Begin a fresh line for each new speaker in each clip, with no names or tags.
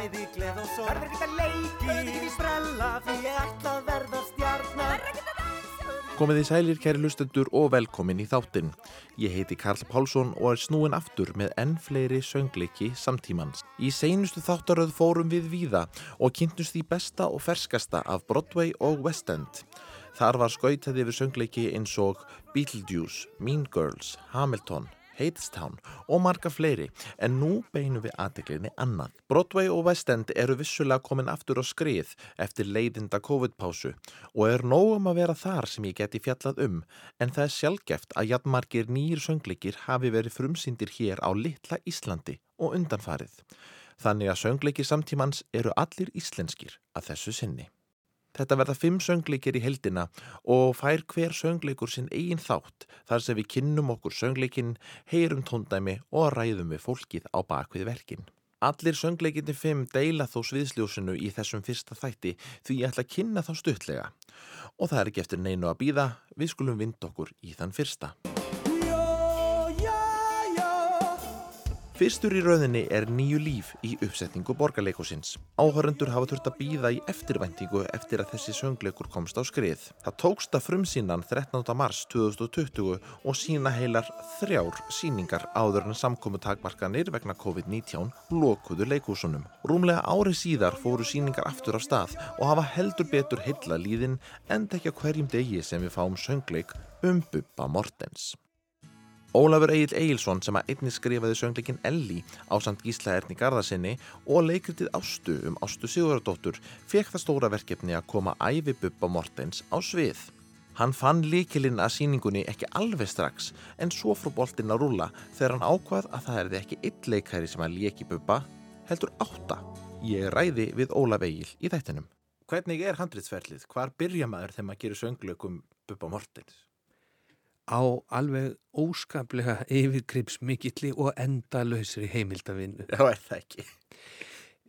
bæði gleð og sorg Verður ekkert að leiki, verður ekkert að sprella Því ég ætla að verða stjarnar Verður ekkert að
Komið í sælir kæri lustendur og velkomin í þáttinn. Ég heiti Karl Pálsson og er snúin aftur með enn fleiri söngleiki samtímans. Í seinustu þáttaröð fórum við víða og kynntust því besta og ferskasta af Broadway og West End. Þar var skautað yfir söngleiki eins og Beetlejuice, Mean Girls, Hamilton, Hadestown og marga fleiri en nú beinum við aðteglinni annað. Broadway og West End eru vissulega komin aftur á skrið eftir leiðinda COVID-pásu og er nógum að vera þar sem ég geti fjallað um en það er sjálfgeft að jafnmargir nýjir söngleikir hafi verið frumsýndir hér á litla Íslandi og undanfarið. Þannig að söngleiki samtímans eru allir íslenskir að þessu sinni. Þetta verða fimm söngleikir í heldina og fær hver söngleikur sinn eigin þátt þar sem við kynnum okkur söngleikin, heyrum tóndæmi og ræðum við fólkið á bakvið verkin. Allir söngleikinni fimm deila þó sviðsljósinu í þessum fyrsta þætti því ég ætla að kynna þá stuttlega. Og það er ekki eftir neinu að býða, við skulum vind okkur í þann fyrsta. Fyrstur í rauðinni er nýju líf í uppsetningu borgarleikosins. Áhörundur hafa þurft að býða í eftirvæntingu eftir að þessi söngleikur komst á skrið. Það tókst að frumsínan 13. mars 2020 og sína heilar þrjár síningar áður en samkomu takmarkanir vegna COVID-19 lokuðu leikúsunum. Rúmlega ári síðar fóru síningar aftur af stað og hafa heldur betur heilla líðin en tekja hverjum degi sem við fáum söngleik um Bubba Mortens. Ólafur Egil Egilson sem að einni skrifaði söngleikin Elli á samt Gísla Erni Garðarsinni og leikritið Ástu um Ástu Sigurðardóttur fekk það stóra verkefni að koma æfi Bubba Mortens á svið. Hann fann líkilinn að síningunni ekki alveg strax en svo frá boltinn að rúla þegar hann ákvað að það erði ekki eitt leikæri sem að léki Bubba, heldur átta. Ég ræði við Ólaf Egil í þættinum. Hvernig er handritsferlið? Hvar byrja maður þegar maður gerir söngleikum Bubba Mortens?
Á alveg óskaplega yfirgripsmikilli og endalösri heimildavinnu.
Já, er það ekki?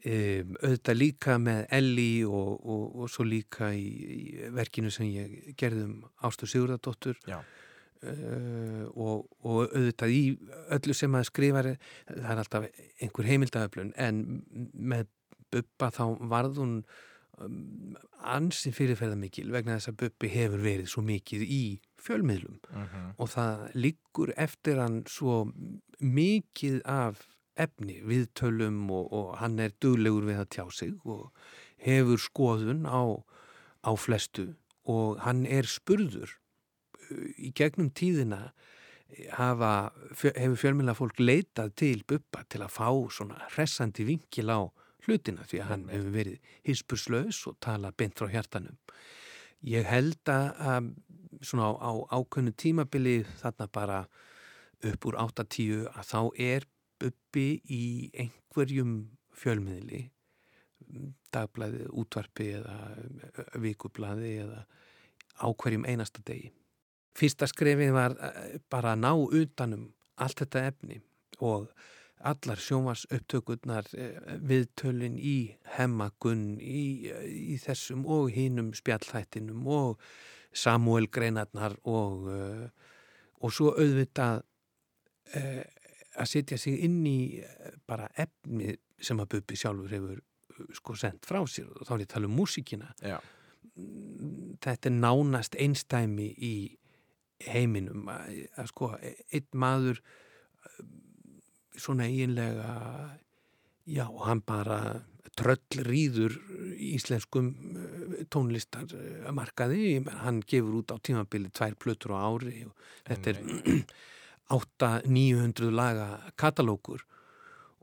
Um, auðvitað líka með Elli og, og, og svo líka í, í verkinu sem ég gerðum Ástu Sigurðardóttur uh, og, og auðvitað í öllu sem að skrifa það er alltaf einhver heimildaföflun en með Bubba þá varð hún ansi fyrirferða mikil vegna þess að Bubbi hefur verið svo mikið í fjölmiðlum uh mhm. -huh. og það liggur eftir hann svo mikið af efni viðtölum og, og hann er duglegur við að tjá sig og hefur skoðun á, á flestu og hann er spurður í gegnum tíðina hafa, hefur fjölmjöla fólk leitað til Bubba til að fá svona hressandi vingil á hlutina því að hann hefur verið hispurslaus og tala beint frá hjartanum. Ég held að svona á, á ákveðnu tímabili þarna bara upp úr 8-10 að þá er uppi í einhverjum fjölmiðli dagblæði, útvarpi eða vikublaði eða ákverjum einasta degi. Fyrsta skrefið var bara að ná utanum allt þetta efni og allar sjómas upptökurnar eh, viðtölin í hemmagunn í, í þessum og hínum spjallhættinum og Samuel Greinarnar og, eh, og svo auðvitað eh, að setja sig inn í bara efni sem að Bubi sjálfur hefur sko sendt frá sér. Og þá er ég að tala um músíkina. Já. þetta er nánast einstæmi í heiminum. Að, að sko einn maður svona eiginlega já, hann bara tröll rýður íslenskum eh, tónlistarmarkaði. Hann gefur út á tímabili tvær plötur á ári og þetta er 8-900 laga katalókur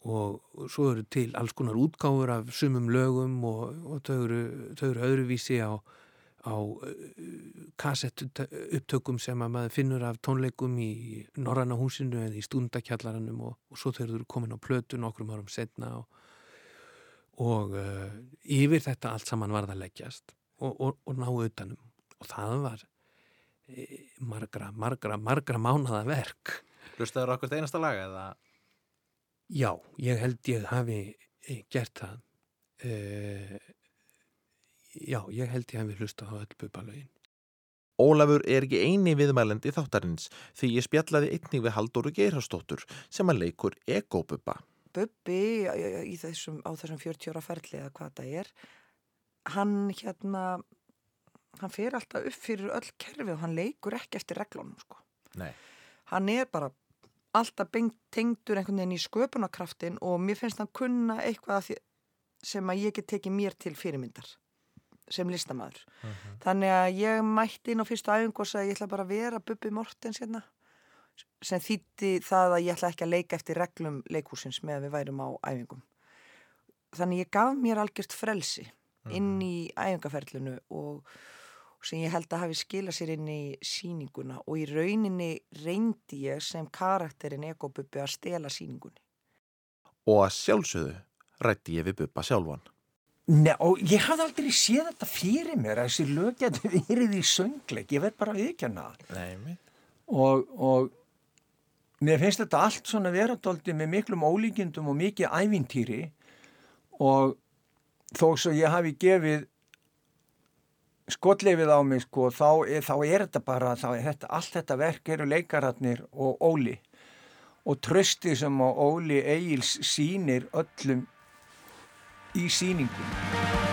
og svo eru til alls konar útgáfur af sumum lögum og, og þau eru, eru öðruvísi á á uh, kassettu upptökum sem að maður finnur af tónleikum í Norranna húsinu eða í stúndakjallaranum og, og svo þau eru komin á plötu nokkrum árum setna og, og uh, yfir þetta allt saman var það leggjast og, og ná utanum og það var e, margra, margra, margra mánada verk.
Hlustaður okkur einasta lag eða?
Já, ég held ég hafi gert það. Uh, já, ég held ég hef við hlusta á öll bubalögin.
Ólafur er ekki eini viðmælendi þáttarins því ég spjallaði einnig við Halldóru Geirharsdóttur sem að leikur Ego-bubba.
Bubbi í þessum, á þessum 40 ára ferli eða hvað það er hann hérna hann fer alltaf upp fyrir öll kerfi og hann leikur ekki eftir reglunum sko. hann er bara alltaf tengdur einhvern veginn í sköpunarkraftin og mér finnst hann kunna eitthvað sem að ég get tekið mér til fyrirmyndar sem listamæður uh -huh. þannig að ég mætti inn á fyrstu æfingu og sagði ég ætla bara að vera Bubi Mortens hérna sem þýtti það að ég ætla ekki að leika eftir reglum leikúsins með að við værum á æfingum þannig ég gaf mér algjört frelsi uh -huh. inn í æfingaferlinu og sem ég held að hafi skila sér inn í síninguna og í rauninni reyndi ég sem karakterin ekobubbi að stela síningunni
Og að sjálfsögðu rætti ég við buppa sjálfan
Nei, og ég hafði aldrei séð þetta fyrir mér að þessi lög getur verið í söngleik, ég verð bara að viðkjanna og, og mér finnst þetta allt svona veradóldi með miklum ólíkindum og mikið ævintýri. Og þó svo ég hafi gefið skotleifið á mig sko, þá er, þá er þetta bara, er þetta, allt þetta verk eru leikaratnir og Óli. Og trösti sem Óli Egil's sínir öllum í síningunum.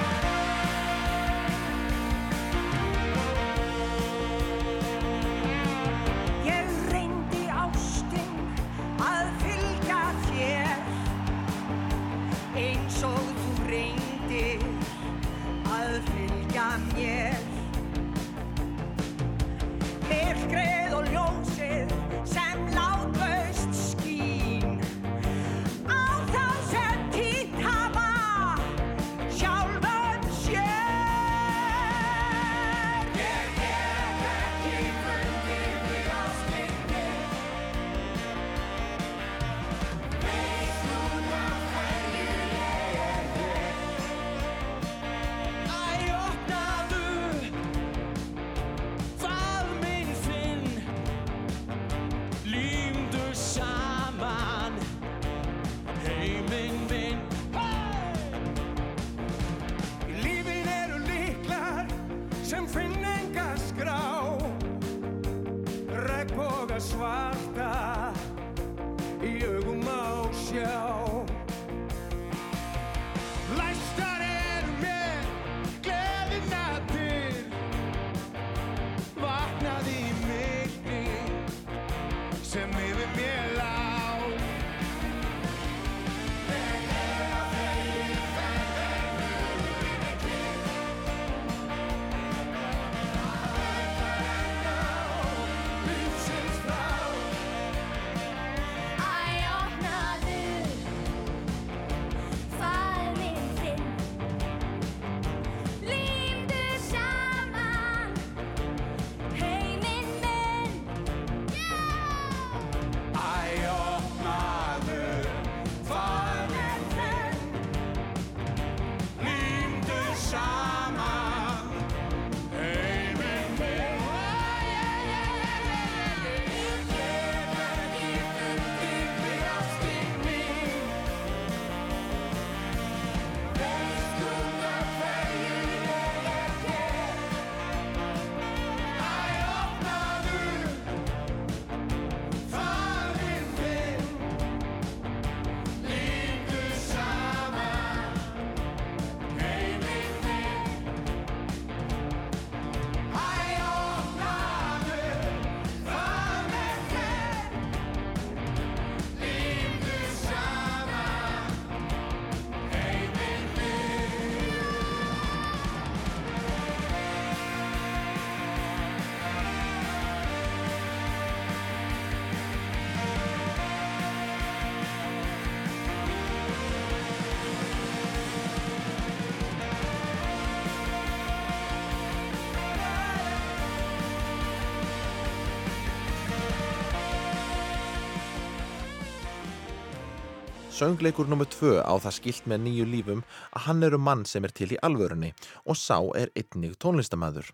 Söngleikur nr. 2 á það skilt með nýju lífum að hann eru mann sem er til í alvörunni og sá er einnig tónlistamæður.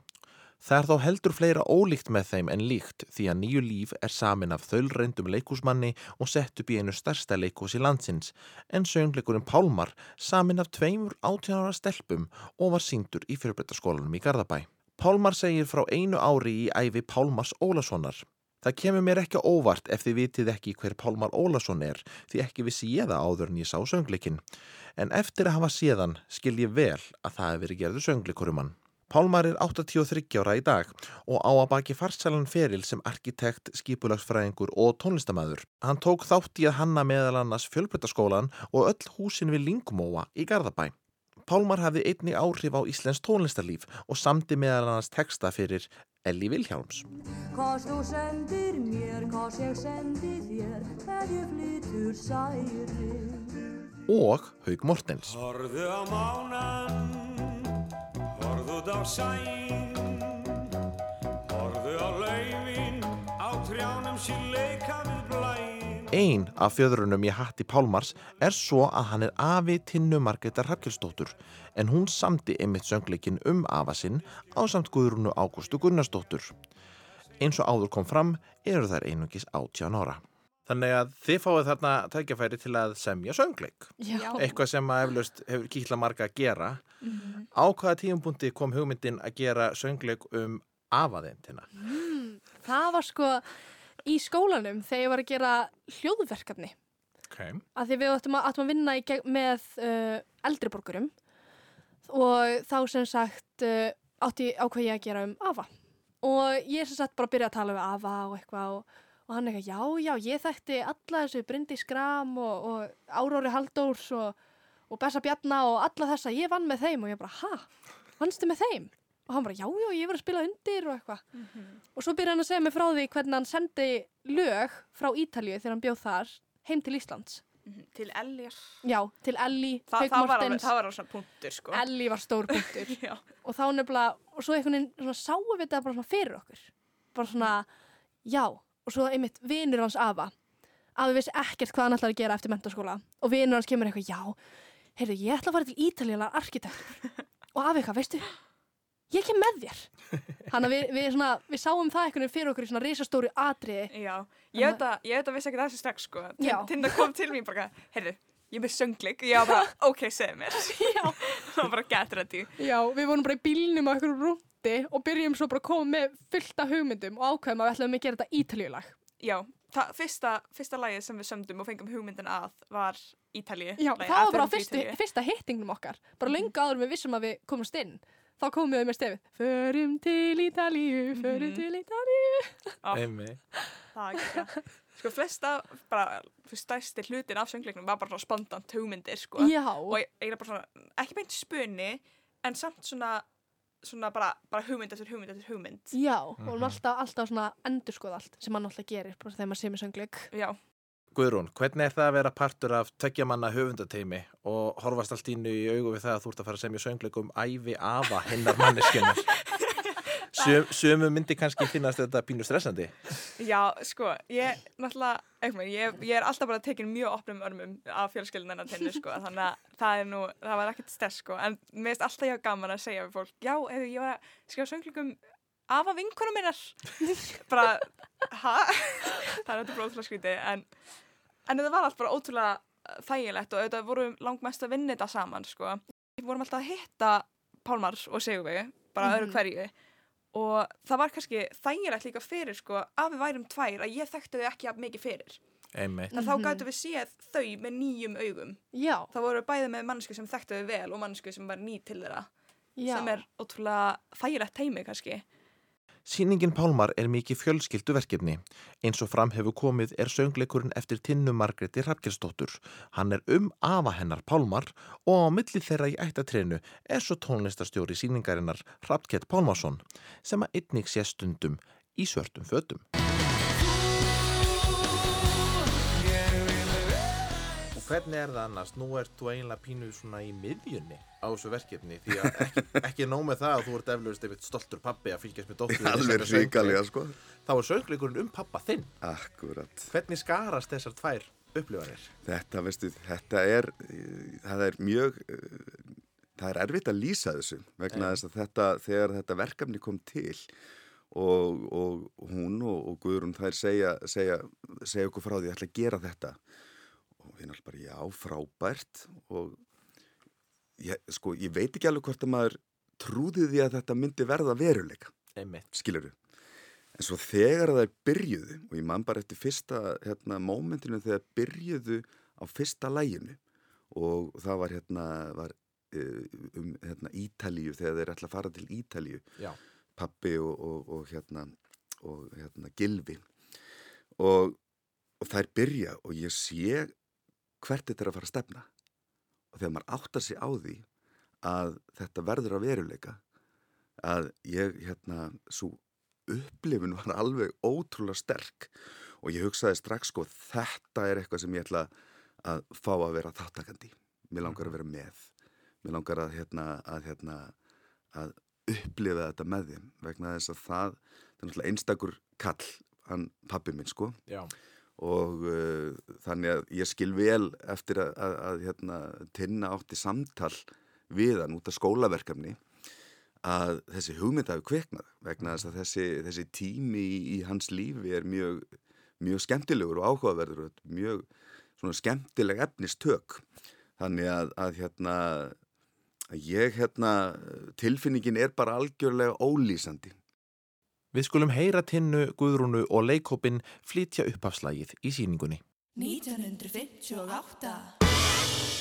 Það er þá heldur fleira ólíkt með þeim en líkt því að nýju líf er samin af þaulreindum leikúsmanni og sett upp í einu starsta leikús í landsins en söngleikurinn Pálmar samin af tveimur átjónara stelpum og var síndur í fyrirbryttaskólanum í Garðabæ. Pálmar segir frá einu ári í æfi Pálmars Ólasonar. Það kemur mér ekki óvart ef þið vitið ekki hver Pálmar Ólason er því ekki vissi ég það áður en ég sá söngleikin. En eftir að hafa séðan skil ég vel að það hefur verið gerðu söngleikurum hann. Pálmar er 83 ára í dag og á að baki farsælan feril sem arkitekt, skipulagsfræðingur og tónlistamæður. Hann tók þátt í að hanna meðal annars fjölbrytaskólan og öll húsin við Lingmóa í Garðabæ. Pálmar hafði einni áhrif á Íslensk tónlistarlíf og samti meðal annars texta fyrir Elli Vilhjálms. Hvort þú sendir mér, hvort ég sendi þér, þegar ég flytur særi. Og Haug Mortens. Horðu á mánan út á sæn Horðu á laufin á trjánum sín leika við blæn Einn af fjöðrunum í Pálmars er svo að hann er afi tinnu Margreðar Harkelsdóttur en hún samti einmitt söngleikin um afa sinn á samt Guðrunu Ágústu Gunnarsdóttur. Eins og áður kom fram eru þær einungis 18 ára. Þannig að þið fáið þarna tækjafæri til að semja söngleik. Já. Eitthvað sem að eflaust hefur kýtla marga að gera. Mm -hmm. Á hvaða tíumbúndi kom hugmyndin að gera söngleik um afaðeintina? Mm,
það var sko í skólanum þegar ég var að gera hljóðverkefni. Okay. Að því við ættum að, að vinna með uh, eldriborgurum og þá sem sagt uh, átti ákveð ég að gera um afa. Og ég sem sagt bara byrjaði að tala um afa og eitthvað og og hann eitthvað, já, já, ég þekkti alla þessu Bryndi Skram og, og Áróri Haldórs og, og Bessa Bjarna og alla þessa, ég vann með þeim og ég bara, ha, vannstu með þeim? Og hann bara, já, já, ég var að spila undir og eitthvað. Mm -hmm. Og svo byrjaði hann að segja mig frá því hvernig hann sendi lög frá Ítalju þegar hann bjóð þar heim til Íslands.
Mm -hmm. Til Ellir.
Já, til Elli,
Þa, var alveg, það var alveg svona punktur, sko.
Elli var stór punktur. og þá nefnilega, og svo einhvern veginn sáum við þetta bara svona fyrir okkur. Bara svona, já, og svo einmitt vinur hans Ava Afi vissi ekkert hvað hann ætlaði að gera eftir mentaskóla og vinur hans kemur eitthvað já, heyrðu ég ætla að fara til Ítalíalar arkitektur og Afi eitthvað, veistu ég kem með þér þannig að við, við, svona, við sáum það eitthvað fyrir okkur í svona risastóri atriði
Já, ég veit að ég vissi ekki þessi strax sko Tinda kom til mér bara, heyrðu ég er með söngleik, ég var bara, ok, segð mér var bara gett rætti
Já, við vorum bara í bílnum á rúm hætti og byrjum svo bara að koma með fullta hugmyndum og ákveðum að við ætlum að gera þetta ítaljulag.
Já, það, fyrsta, fyrsta lagið sem við sömdum og fengum hugmyndin að var Ítalji.
Já, það var bara fyrstu, fyrsta hittingnum okkar. Bara mhm. áður við vissum að við komumst inn. Þá komum við með stefið. Förum til Ítalju, förum mm -hmm. til Ítalju.
Emmi.
Það er ekki það. Sko flesta, bara stæsti hlutin af söngleiknum var bara spontant hugmyndir sko.
Já.
Og ég er bara svona, ekki beint spunni, en samt svona svona bara, bara hugmynd eftir hugmynd eftir hugmynd
Já, og mm -hmm. alltaf, alltaf svona endur skoða allt sem mann alltaf gerir bara þegar maður sé með söngleik
Já
Guðrún, hvernig er það að vera partur af tökjamanna höfundateimi og horfast allt ínu í augu við það að þú ert að fara að semja söngleikum æfi afa hinnar manneskjönnur Sum, Sumu myndi kannski finnast þetta pínu stressandi.
Já, sko, ég náttúrulega, eitthvað, ég, ég er alltaf bara tekin mjög opnum örmum af fjölskyldun en að tenni, sko, þannig að það er nú, það var ekkert stress, sko, en mér finnst alltaf ég gaman að segja við fólk, já, eða ég var að skrifa söngleikum af að vinkunum minnar bara, hæ? það er þetta bróðslega skríti, en en þetta var alltaf bara ótrúlega þægilegt og þetta vorum langt mest að vinna þetta saman, sko við vorum alltaf að hitta Pálmars og Sigurvegi, bara mm -hmm. öðru hverju og það var kannski þægilegt líka fyrir sko að við værum tvær að ég þekkti þau ekki mikið fyrir
Einmitt.
en þá mhm. gætu við séð þau með nýjum augum
Já.
þá voru bæði með mannsku sem þekkti þau vel og mannsku sem var ný til þeirra Já. sem er ótrúlega þægilegt teimi kannski
Sýningin Pálmar er mikið fjölskyldu verkefni. Eins og fram hefur komið er söngleikurinn eftir Tinnu Margreti Rappkjelsdóttur. Hann er um afa hennar Pálmar og á milli þeirra í ættatrénu er svo tónlistarstjóri sýningarinnar Rappkjell Pálmarsson sem að einnig sé stundum í svörtum fötum. Hvernig er það annars? Nú ert þú eiginlega pínuð svona í miðjunni á þessu verkefni því að ekki, ekki nóg með það að þú ert eflaust einmitt stoltur pappi að fylgjast með dóttur
Alveg ríkalega sko.
Þá er söngleikurinn um pappa þinn.
Akkurat.
Hvernig skarast þessar tvær upplifanir?
Þetta, veistu, þetta er það er mjög það er erfitt að lýsa þessu vegna þess að þetta, þegar þetta verkefni kom til og, og hún og, og Guðrún þær segja, segja, segja okkur frá því að ætla að gera þetta náttúrulega bara, já, frábært og ég, sko, ég veit ekki alveg hvort að maður trúði því að þetta myndi verða veruleika, skilur við en svo þegar það er byrjuðu og ég man bara eftir fyrsta hérna, mómentinu þegar byrjuðu á fyrsta læginu og það var hérna var, uh, um hérna, Ítalíu þegar þeir ætla að fara til Ítalíu Já. pappi og, og, og hérna og hérna Gilvi og, og það er byrja og ég sé hvert þetta er að fara að stefna? Og þegar maður áttar sig á því að þetta verður að veruleika að ég hérna svo upplifin var alveg ótrúlega sterk og ég hugsaði strax sko þetta er eitthvað sem ég ætla að fá að vera þáttakandi mér langar að vera með. Mér langar að hérna að, hérna, að upplifa þetta með þeim vegna þess að það, það er náttúrulega einstakur kall, hann pappi minn sko. Já og uh, þannig að ég skil vel eftir að, að, að hérna, tinna átti samtal við hann út af skólaverkefni að þessi hugmynd hafi kveiknað vegna þess að þessi, þessi tími í, í hans lífi er mjög, mjög skemmtilegur og áhugaverður og mjög skemmtileg efnistök. Þannig að, að hérna, ég, hérna, tilfinningin er bara algjörlega ólýsandi
Við skulum heyra tinnu, guðrúnu og leikópin flytja uppafslægið í síningunni. 1958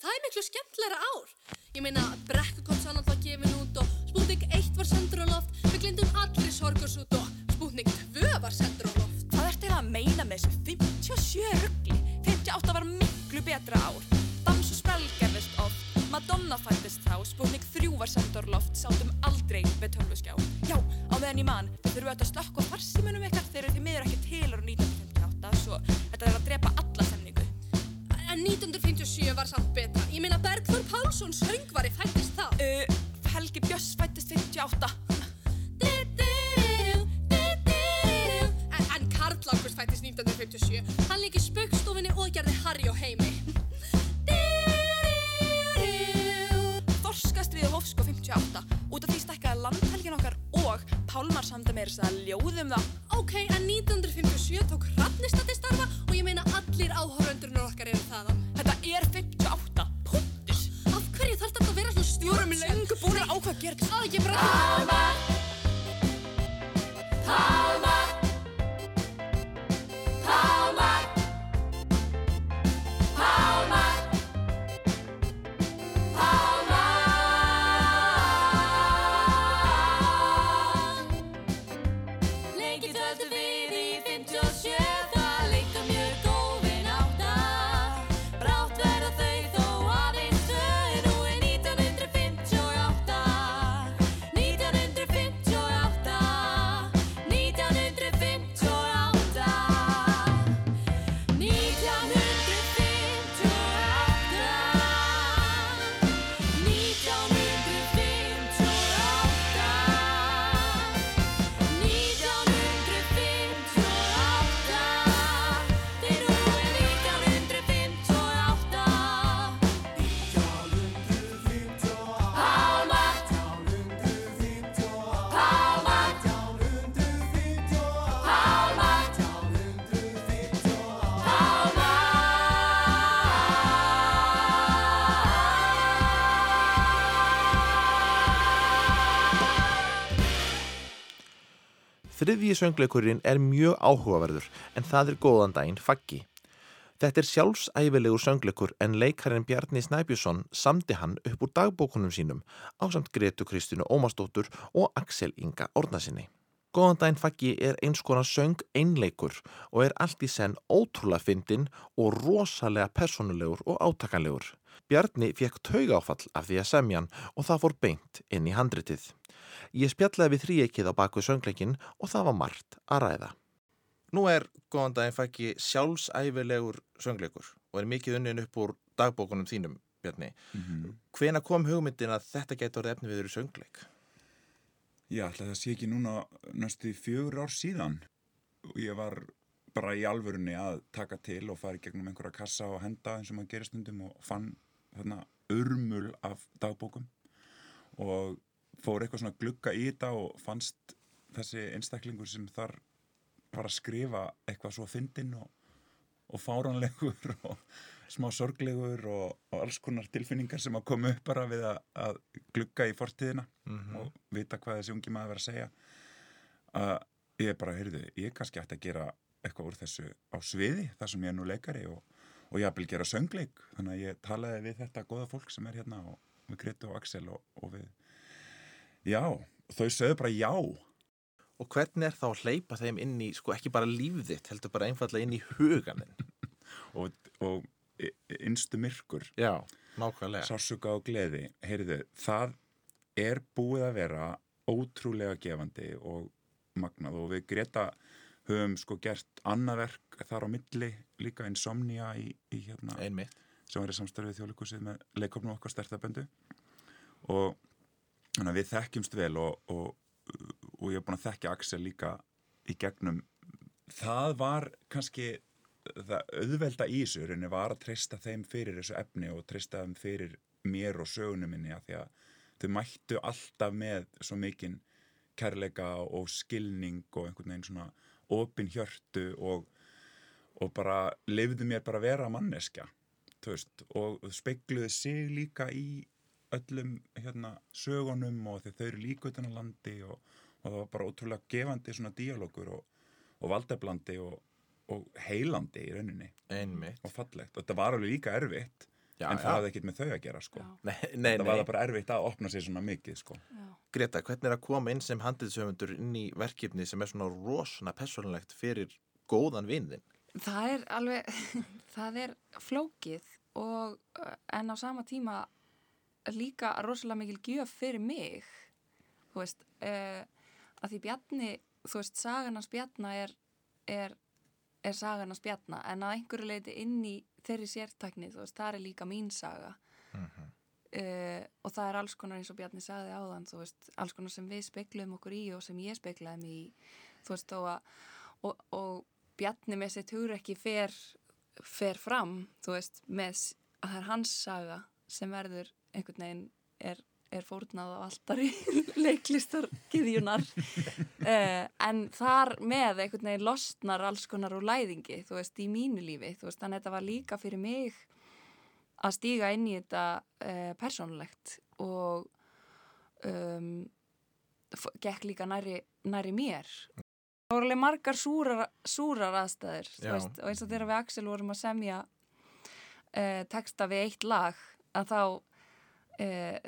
það er miklu skemmtilega ár.
Ég meina, brekk Þriðji söngleikurinn er mjög áhugaverður en það er góðan daginn faggi. Þetta er sjálfsæfilegur söngleikur en leikarinn Bjarni Snæbjusson samdi hann upp úr dagbókunum sínum á samt Gretu Kristínu Ómarsdóttur og Axel Inga Ornasinni. Góðan daginn faggi er eins konar söng einleikur og er allt í senn ótrúlega fyndin og rosalega personulegur og átakanlegur. Bjarni fekk taugáfall af því að semja hann og það fór beint inn í handritið. Ég spjallaði við þrýekið á baku söngleikin og það var margt að ræða. Nú er góðan daginn fækki sjálfsæfilegur söngleikur og er mikið unnin upp úr dagbókunum þínum, Bjarni. Mm -hmm. Hvena kom hugmyndin að þetta getur efni viður í söngleik?
Já, alltaf það sé ekki núna næstu fjögur ár síðan og ég var bara í alvörunni að taka til og fara í gegnum einhverja kassa og henda eins og maður gerir stundum og fann þarna örmul af dagbókum og fór eitthvað svona glugga í þetta og fannst þessi einstaklingur sem þar var að skrifa eitthvað svo fyndinn og, og fáranlegur og smá sorglegur og, og alls konar tilfinningar sem að koma upp bara við að, að glugga í fortíðina mm -hmm. og vita hvað þessi ungi maður verið að segja að ég bara, heyrðu, ég kannski ætti að gera eitthvað úr þessu á sviði þar sem ég er nú leikari og, og ég vil gera söngleik, þannig að ég talaði við þetta goða fólk sem er hérna og við Gretu og Axel og við já, þau sögðu bara já
Og hvernig er þá að hleypa þeim inn í, sko ekki bara lífðitt, heldur bara einfallega inn í huganin?
og, og innstu myrkur.
Já, nákvæmlega.
Sásuga og gleði, heyriðu, það er búið að vera ótrúlega gefandi og magnað og við Greta höfum sko gert annað verk þar á milli, líka Insomnia í, í hérna.
Einmitt.
Sem var í samstarfið þjóðleikusið með leikofnum okkar stertaböndu og við þekkjumst vel og, og og ég hef búin að þekkja Axel líka í gegnum það var kannski það auðvelda í þessu það var að treysta þeim fyrir þessu efni og treysta þeim fyrir mér og sögunum minni að því að þau mættu alltaf með svo mikinn kærleika og skilning og einhvern veginn svona opin hjörtu og, og bara lefðu mér bara að vera manneska veist, og speikluðu sig líka í öllum hérna, sögunum og þau eru líka utan á landi og og það var bara ótrúlega gefandi svona díalókur og, og valdeblandi og, og heilandi í rauninni.
Einmitt.
og fallegt. Og þetta var alveg líka erfitt já, en það hafði ekkert með þau að gera sko.
Nei, nei,
það var bara erfitt að opna sér svona mikið sko.
Já. Greta, hvernig er að koma inn sem handilsöfundur inn í verkefni sem er svona rosna personlegt fyrir góðan vinðin?
Það er alveg það er flókið og en á sama tíma líka rosalega mikil gjöf fyrir mig þú veist, uh, að því Bjarni, þú veist, sagan hans Bjarna er, er, er sagan hans Bjarna en að einhverju leiti inn í þeirri sértakni, þú veist, það er líka mín saga uh -huh. uh, og það er alls konar eins og Bjarni sagði áðan, þú veist, alls konar sem við speikluðum okkur í og sem ég speiklaði mig í, þú veist, og, og, og Bjarni með sitt hugur ekki fer, fer fram, þú veist, með að það er hans saga sem verður einhvern veginn er er fórnað á alltari leiklistarkiðjunar uh, en þar með einhvern veginn losnar alls konar úr læðingi þú veist, í mínu lífi veist, þannig að þetta var líka fyrir mig að stíga inn í þetta uh, persónulegt og um, gekk líka næri, næri mér. Það voru alveg margar súrar, súrar aðstæður veist, og eins og þegar við Axel vorum að semja uh, texta við eitt lag að þá e,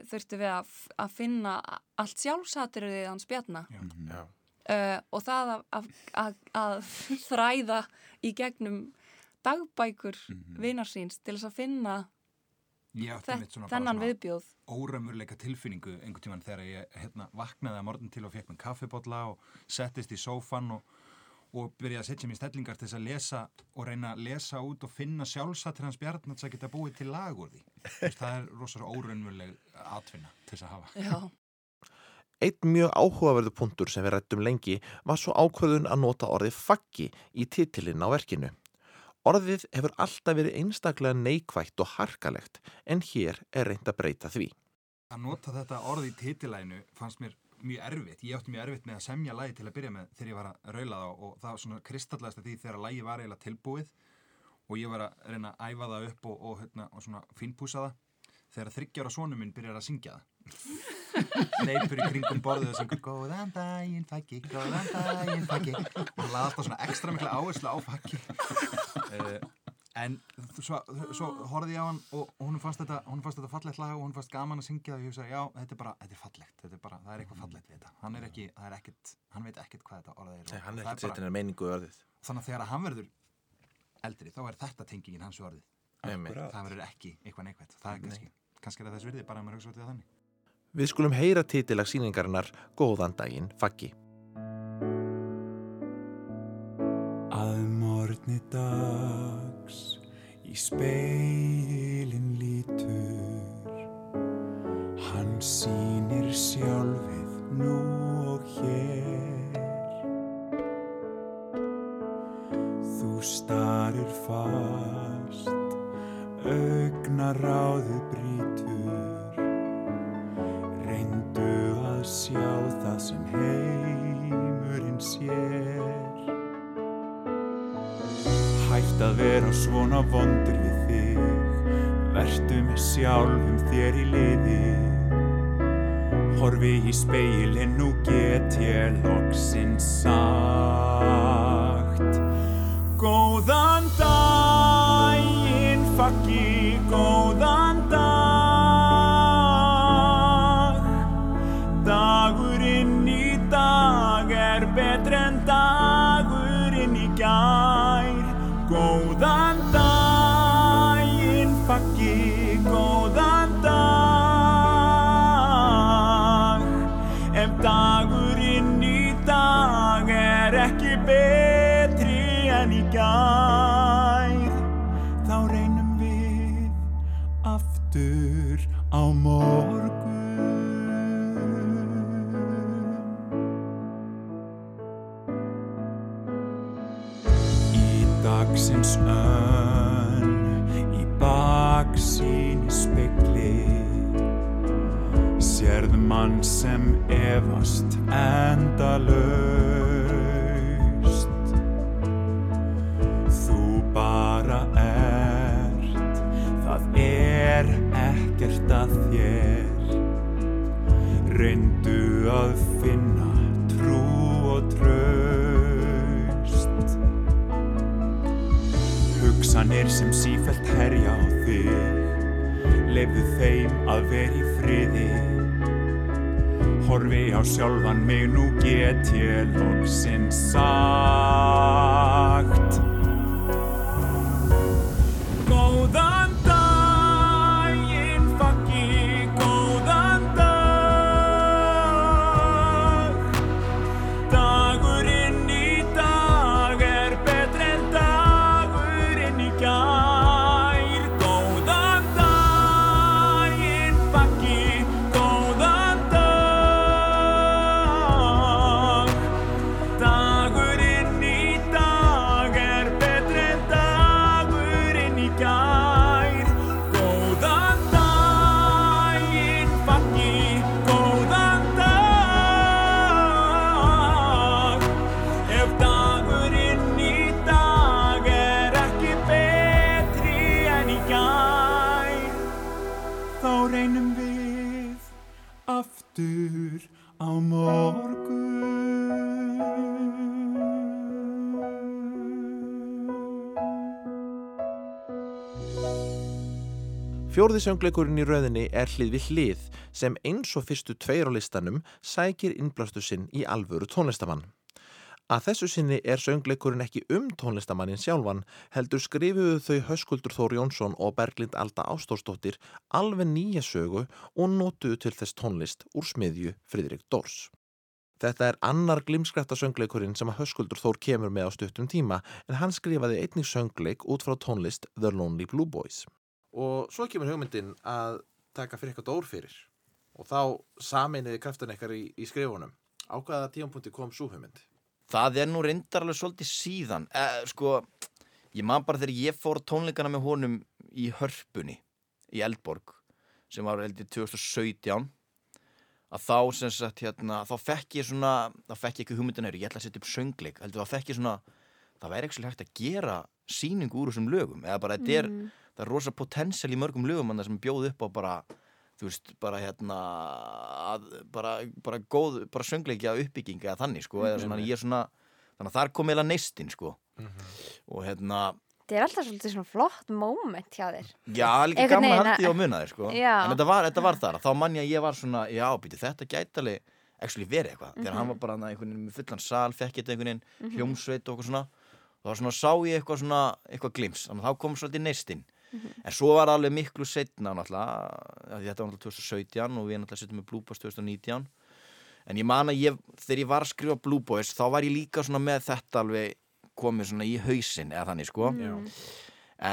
þurftu við að, að finna allt sjálfsaturiðið hans bjarna. E, og það að, að, að þræða í gegnum dagbækur mm -hmm. vinarsýns til þess að finna þennan viðbjóð.
óramurleika tilfinningu einhvern tíman þegar ég hérna, vaknaði að morgun til og fekk mér kaffibotla og settist í sófan og og byrjaði að setja mér stellingar til þess að lesa og reyna að lesa út og finna sjálfsattir hans bjarn að það geta búið til lag úr því. Það er rosalega óraunveruleg atvinna til þess að hafa.
Já.
Eitt mjög áhugaverðu punktur sem við rættum lengi var svo ákvöðun að nota orðið faggi í titilinn á verkinu. Orðið hefur alltaf verið einstaklega neikvægt og harkalegt en hér er reynd að breyta því.
Að nota þetta orðið í titilænu fannst mér mjög erfitt, ég átti mjög erfitt með að semja lægi til að byrja með þegar ég var að raula það og það var svona kristallast að því þegar lægi var eiginlega tilbúið og ég var að reyna að æfa það upp og, og, hérna, og svona fínpúsa það. Þegar þryggjára sónum minn byrjar að syngja það. Neipur í kringum borðið og syngur góðan daginn faggi, góðan daginn faggi. Og laði alltaf svona ekstra miklu áherslu á faggi. Uh, en svo, svo horfið ég á hann og hún fannst þetta, þetta fallegt lag og hún fannst gaman að syngja það og ég hugsa já, þetta er bara, þetta er fallegt þetta er bara, það er eitthvað fallegt við þetta. Hann er ekki, það er ekkit, hann veit ekkit hvað þetta orðið er
Nei, hann er ekkit settin að meiningu orðið.
Þannig að þegar hann verður eldri þá er þetta tengingin hans orðið. Það verður ekki eitthvað neikvægt það er kannski, kannski er það þess virði bara að maður hugsa út í þannig.
Við skulum heyra titilag síningarinnar Góðan daginn faggi.
Að morgni dags í speilin lítur. Hann sínir sjálfið nú og hér. Þú starir fast augnar ráðu brítur að sjá það sem heimurinn sér Hætt að vera svona vondur við þig. Vertu með sjálfum þér í liði. Horfi í speilin, nú get ég loksinn sagt Góðan daginn, fakki, góðan að finna trú og tröst hugsanir sem sífælt herja á þig Leifðu þeim að vera í friði. Horfi á sjálfan mig, nú get ég loksinn sagt
Fjórði söngleikurinn í rauðinni er hlið við hlið sem eins og fyrstu tveir á listanum sækir innblastu sinn í alvöru tónlistamann. Að þessu sinni er söngleikurinn ekki um tónlistamannin sjálfan heldur skrifuðu þau Höskuldur Þór Jónsson og Berglind Alda Ástórsdóttir alveg nýja sögu og nótuðu til þess tónlist úr smiðju Fridrik Dórs. Þetta er annar glimskrætta söngleikurinn sem að Höskuldur Þór kemur með á stuttum tíma en hann skrifaði einnig söngleik út frá tónlist The Lonely Blue Boys. Og svo kemur hugmyndin að taka fyrir eitthvað dór fyrir og þá saminiði kraftan eitthvað í, í skrifunum. Á hvaða tíampunkti kom svo hugmynd?
Það er nú reyndar alveg svolítið síðan. Eh, sko, ég man bara þegar ég fór tónleikana með honum í Hörpunni í Eldborg sem var heldur 2017 að þá sem sagt hérna, þá fekk ég svona, þá fekk ég ekki hugmyndinæru, ég ætla að setja upp söngleik, heldur þá fekk ég svona, það væri ekki hægt að gera síningu úr þessum lögum, eða bara þetta er,
Mm.
Það er rosa potential í mörgum lögum en það sem bjóð upp á bara þú veist, bara hérna að, bara, bara góð, bara söngleikja uppbygginga eða þannig, sko, eða svona, ég er svona þannig að þar kom eða neistinn, sko mm -hmm. og hérna
Þetta er alltaf svolítið svona flott moment hjá þér
Já, líka gaman að haldi og munna þér, sko já. en þetta var, þetta var þar, þá mann ég að ég var svona já, býti, þetta gæti alveg actually verið eitthvað, mm -hmm. þegar hann var bara einhvern veginn með fullan sal, fekk eitthvað einhvern veginn -hmm. hljómsveit og eitthvað svona, og þá svona sá ég eitthvað svona, eitthvað glims, þannig að þá kom svolítið neistinn Mm -hmm. en svo var alveg miklu setna náttúrulega, þetta var náttúrulega 2017 og við náttúrulega setjum með Blue Boys 2019 en ég man að ég, þegar ég var að skrifa Blue Boys þá var ég líka svona með þetta alveg komið svona í hausin eða þannig sko mm.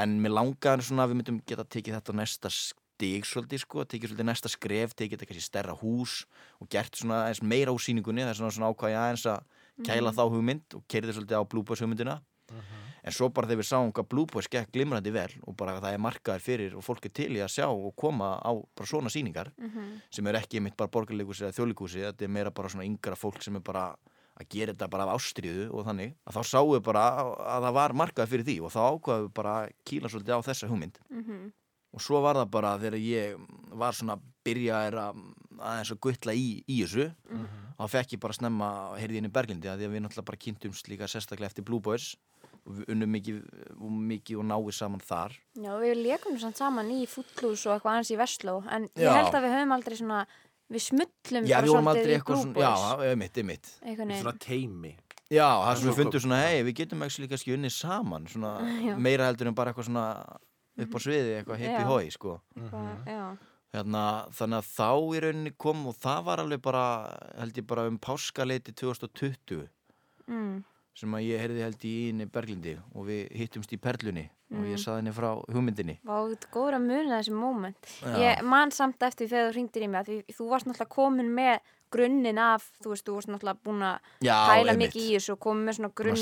en mér langaði svona að við myndum geta tekið þetta næsta stig svolítið sko, tekið svolítið næsta skref tekið þetta kannski stærra hús og gert svona eins meira ásýningunni, það er svona, svona ákvæði aðeins að kæla mm. þá hugmynd og kerði svolítið á Blue Boys hugmyndina uh mhm. -huh en svo bara þegar við sáum hvað Blue Boys gekk glimrandi vel og bara það er markaðir fyrir og fólk er til í að sjá og koma á bara svona síningar mm -hmm. sem er ekki mitt bara borgarleikúsi eða þjóðleikúsi, þetta er meira bara svona yngra fólk sem er bara að gera þetta bara af ástriðu og þannig að þá sáum við bara að það var markaðir fyrir því og þá ákvaðum við bara að kýla svolítið á þessa hugmynd mm -hmm. og svo var það bara þegar ég var svona byrjaðir að aðeins að guttla í, í þessu -hmm. þá fekk ég bara snemma heyrðin í Berglindi að því að við náttúrulega bara kynntumst líka sérstaklega eftir Blue Boys og við unnum mikið og, mikið og náið saman þar.
Já, við leikum saman í fútlús og eitthvað aðeins í Vestló en ég já. held að við höfum aldrei svona við smullum
Já, við vorum aldrei eitthvað svona, já, ég mitt, ég mitt
Svona teimi
Já, það sem við fundum svona, hei, við getum ekki líka unnið saman, svona já. meira heldur en bara eitthvað svona upp á sviði eitthvað hippi hói, sko. -hmm. hérna, þannig að þá í rauninni kom og það var alveg bara held ég bara um páskaleiti 2020 mm sem að ég heyrði held í íni Berglindi og við hittumst í Perlunni mm. og ég mhm. saði henni frá hugmyndinni
Vá, þetta er góður að muna þessi móment Ég man samt eftir þegar þú ringdir í mig að því, þú varst náttúrulega komin með grunninn af, þú veist, þú varst náttúrulega búin að pæla mikið í þessu og komin með svona grunn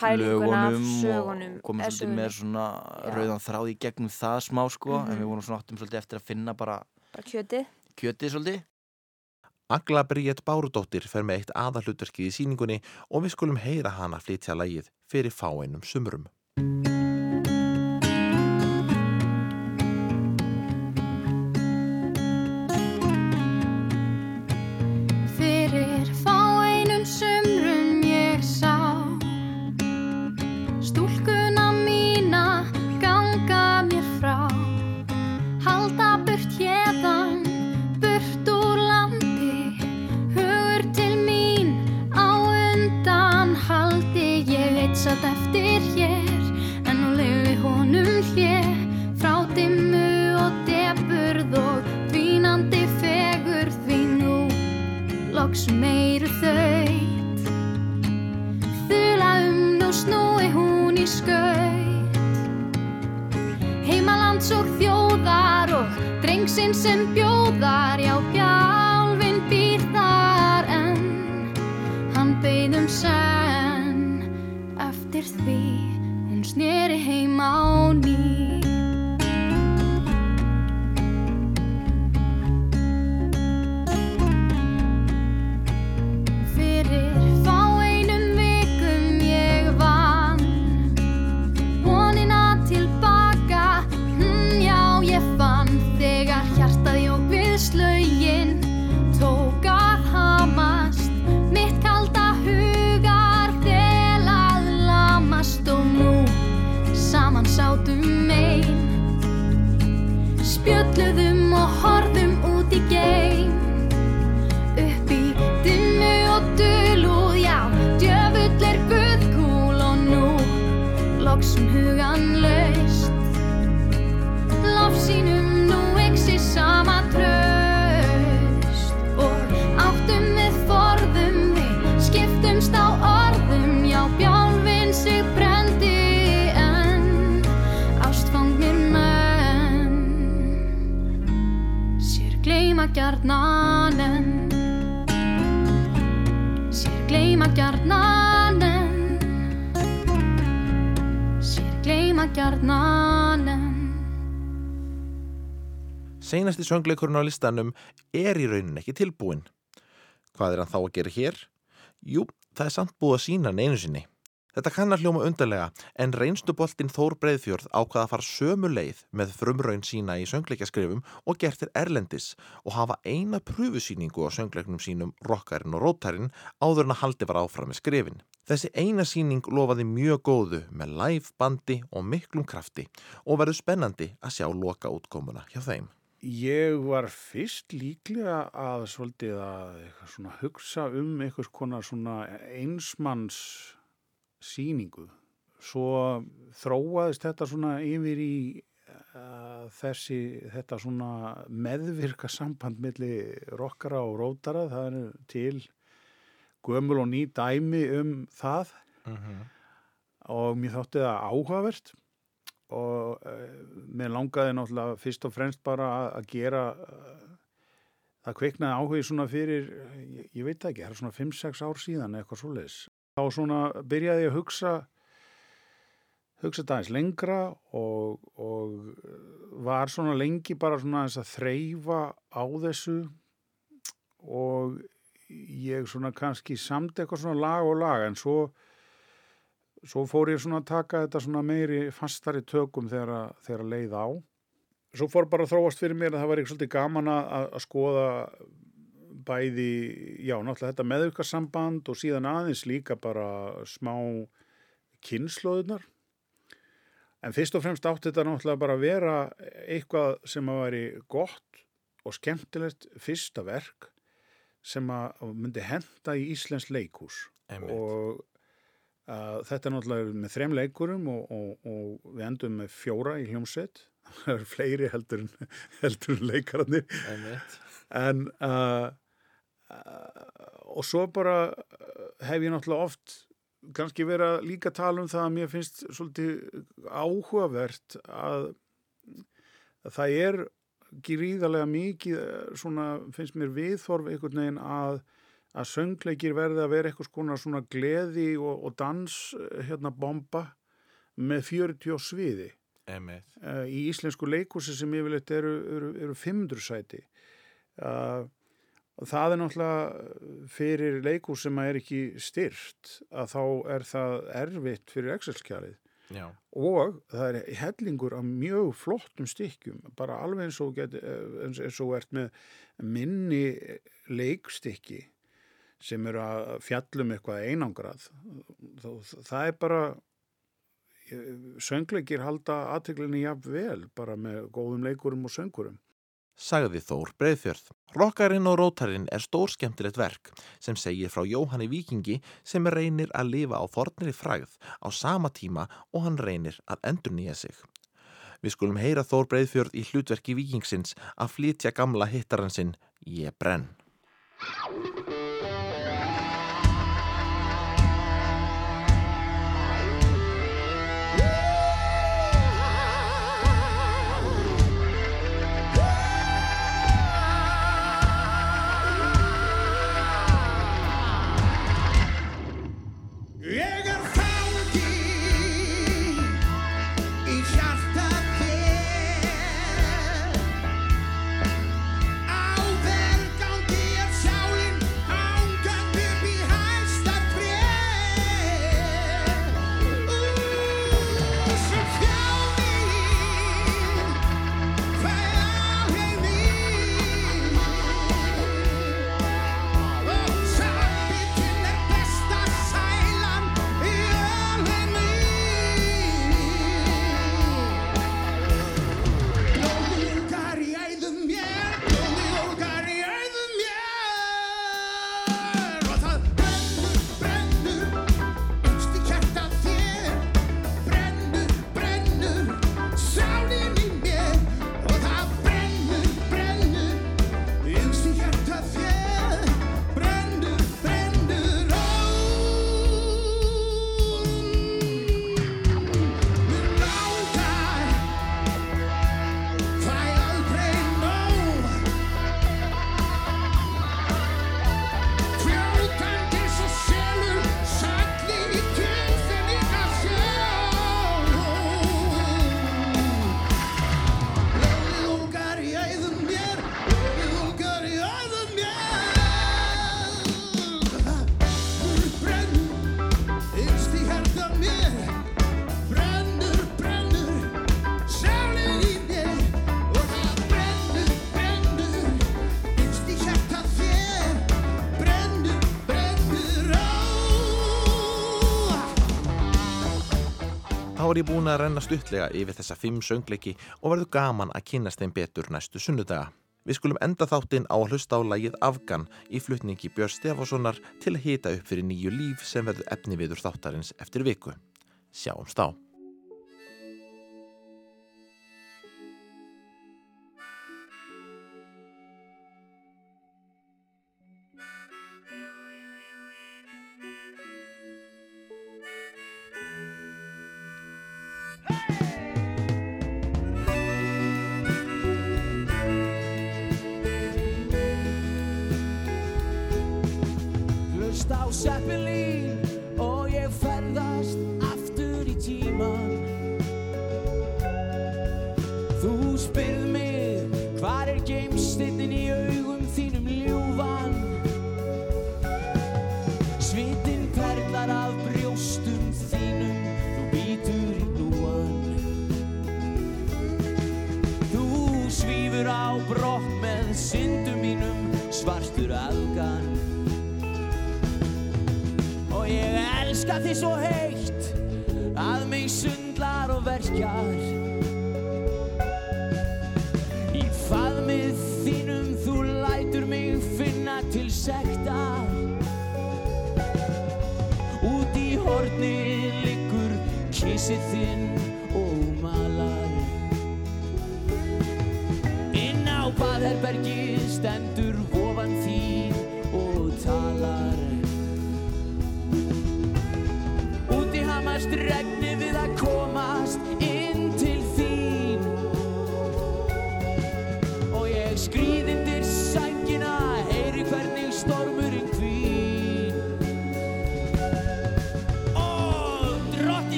pælingun af sögunum
og komin svolítið með svona Já. rauðan þráði gegnum það smá sko mm -hmm. en við mhm. vorum svona áttum svolítið eftir að finna bara,
bara kjötið
svolítið
Agla Bríett Bárudóttir fer með eitt aðalutverkið í síningunni og við skulum heyra hana flytja lagið fyrir fáeinum sumrum. Ljósinn sem bjóðar, já bjálfinn býr þar en Hann beigðum senn eftir því hún sneri heim á ný. Seinasti söngleikurinn á listanum er í raunin ekki tilbúin. Hvað er hann þá að gera hér? Jú, það er samt búið að sína hann einu sinni.
Þetta kann að hljóma undarlega en reynstuboltinn Þór Breiðfjörð ákvaða að fara sömu leið með frumraun sína í söngleikaskrifum og gertir Erlendis og hafa eina pröfusýningu á söngleiknum sínum Rokkarinn og Róttarinn áður en að haldi var áfram með skrifin. Þessi eina síning lofaði mjög góðu með live bandi og miklum krafti og verður spennandi að sjá loka útkomuna hjá þeim.
Ég var fyrst líklega að að hugsa um einhvers konar einsmanns síningu. Svo þróaðist þetta yfir í uh, þessi, þetta meðvirka samband millir rockara og rótara. Það er til gömul og ný dæmi um það uh mhm. -huh. og mér þótti það áhugavert og uh, mér langaði náttúrulega fyrst og fremst bara að gera það kveiknaði áhugi svona fyrir, ég, ég veit ekki, það er svona 5-6 ár síðan eitthvað svo leiðis þá svona byrjaði ég að hugsa hugsa þetta eins lengra og, og var svona lengi bara svona að þreyfa á þessu og ég svona kannski samt eitthvað svona lag og lag en svo svo fór ég svona að taka þetta svona meiri fastari tökum þegar að leið á svo fór bara að þróast fyrir mér að það var eitthvað svolítið gaman að, að skoða bæði, já, náttúrulega þetta meðukarsamband og síðan aðeins líka bara smá kynnslóðunar. En fyrst og fremst átti þetta náttúrulega bara að vera eitthvað sem að veri gott og skemmtilegt fyrsta verk sem að myndi henda í Íslands leikús. Og uh, þetta er náttúrulega með þrem leikurum og, og, og við endum með fjóra í hljómsveit. Það eru fleiri heldur en, heldur en leikararnir. Einmitt. En uh, og svo bara eh, hef ég náttúrulega oft kannski verið að líka tala um það að mér finnst svolítið áhugavert að, að það er gríðarlega mikið eh, svona finnst mér viðþorf einhvern veginn að að söngleikir verði að vera eitthvað svona, svona gleði og, og dans eh, hérna bomba með 40 sviði.
Emmeit.
í íslensku leikúsi sem yfirleitt eru, eru, eru 500 sæti. Það er náttúrulega fyrir leikús sem er ekki styrt að þá er það erfitt fyrir Excel-skjalið og það er hellingur af mjög flottum stykkjum bara alveg eins og, get, eins og ert með minni leikstykki sem eru að fjallum eitthvað einangrað. Það er bara söngleikir halda aðteglinni jafn vel bara með góðum leikurum og söngurum
sagði Þór Breiðfjörð. Rokkarinn og rótarinn er stór skemmtilegt verk sem segir frá Jóhanni Vikingi sem reynir að lifa á fornri fræð á sama tíma og hann reynir að endur nýja sig. Við skulum heyra Þór Breiðfjörð í hlutverki Vikingsins að flytja gamla hittaransinn Ég brenn. Er ég búin að renna stuttlega yfir þessa fimm söngleiki og verður gaman að kynast þeim betur næstu sunnudaga. Við skulum enda þáttinn á að hlusta á lægið Afgan í flutningi Björn Stefánssonar til að hita upp fyrir nýju líf sem verður efni viður þáttarins eftir viku. Sjáumst á!
baðherbergi stendur vor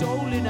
mig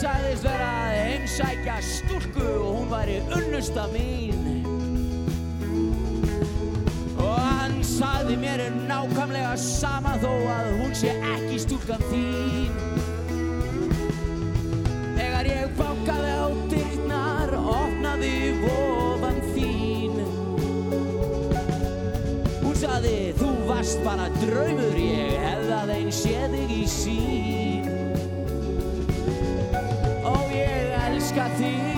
sagðist vera að heimsækja stúrku og hún væri unnusta mín. Og hann sagði mér er nákvæmlega sama þó að hún sé ekki stúrkan þín. Þegar ég bankaði á opnaði vofan þín. Hún saði þú varst bara draumur ég hefðað einn séð þig í sín ég